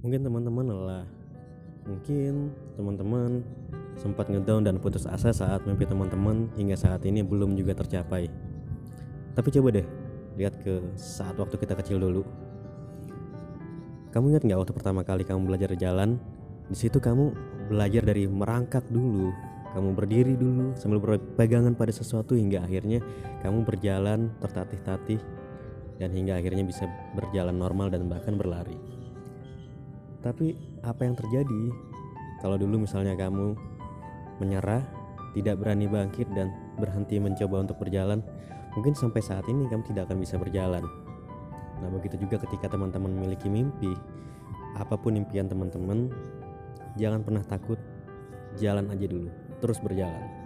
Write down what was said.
Mungkin teman-teman lelah. Mungkin teman-teman sempat ngedown dan putus asa saat mimpi teman-teman hingga saat ini belum juga tercapai. Tapi coba deh lihat ke saat waktu kita kecil dulu. Kamu ingat nggak waktu pertama kali kamu belajar jalan? Di situ kamu belajar dari merangkak dulu, kamu berdiri dulu sambil berpegangan pada sesuatu hingga akhirnya kamu berjalan tertatih-tatih dan hingga akhirnya bisa berjalan normal dan bahkan berlari. Tapi apa yang terjadi kalau dulu misalnya kamu menyerah, tidak berani bangkit dan berhenti mencoba untuk berjalan, mungkin sampai saat ini kamu tidak akan bisa berjalan. Nah, begitu juga ketika teman-teman memiliki mimpi, apa pun impian teman-teman, jangan pernah takut, jalan aja dulu, terus berjalan.